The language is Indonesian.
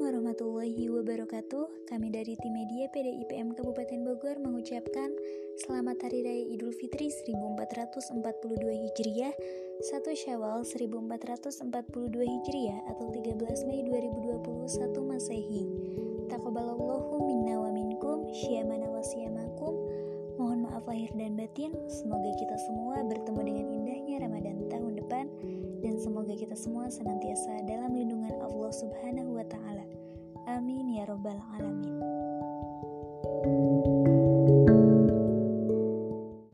warahmatullahi wabarakatuh. Kami dari tim media PDIPM Kabupaten Bogor mengucapkan Selamat Hari Raya Idul Fitri 1442 Hijriah, 1 Syawal 1442 Hijriah atau 13 Mei 2021 Masehi. Taqabbalallahu minna wa minkum, syamana wa siyamakum. Mohon maaf lahir dan batin. Semoga kita semua semoga kita semua senantiasa dalam lindungan Allah Subhanahu wa taala. Amin ya rabbal alamin.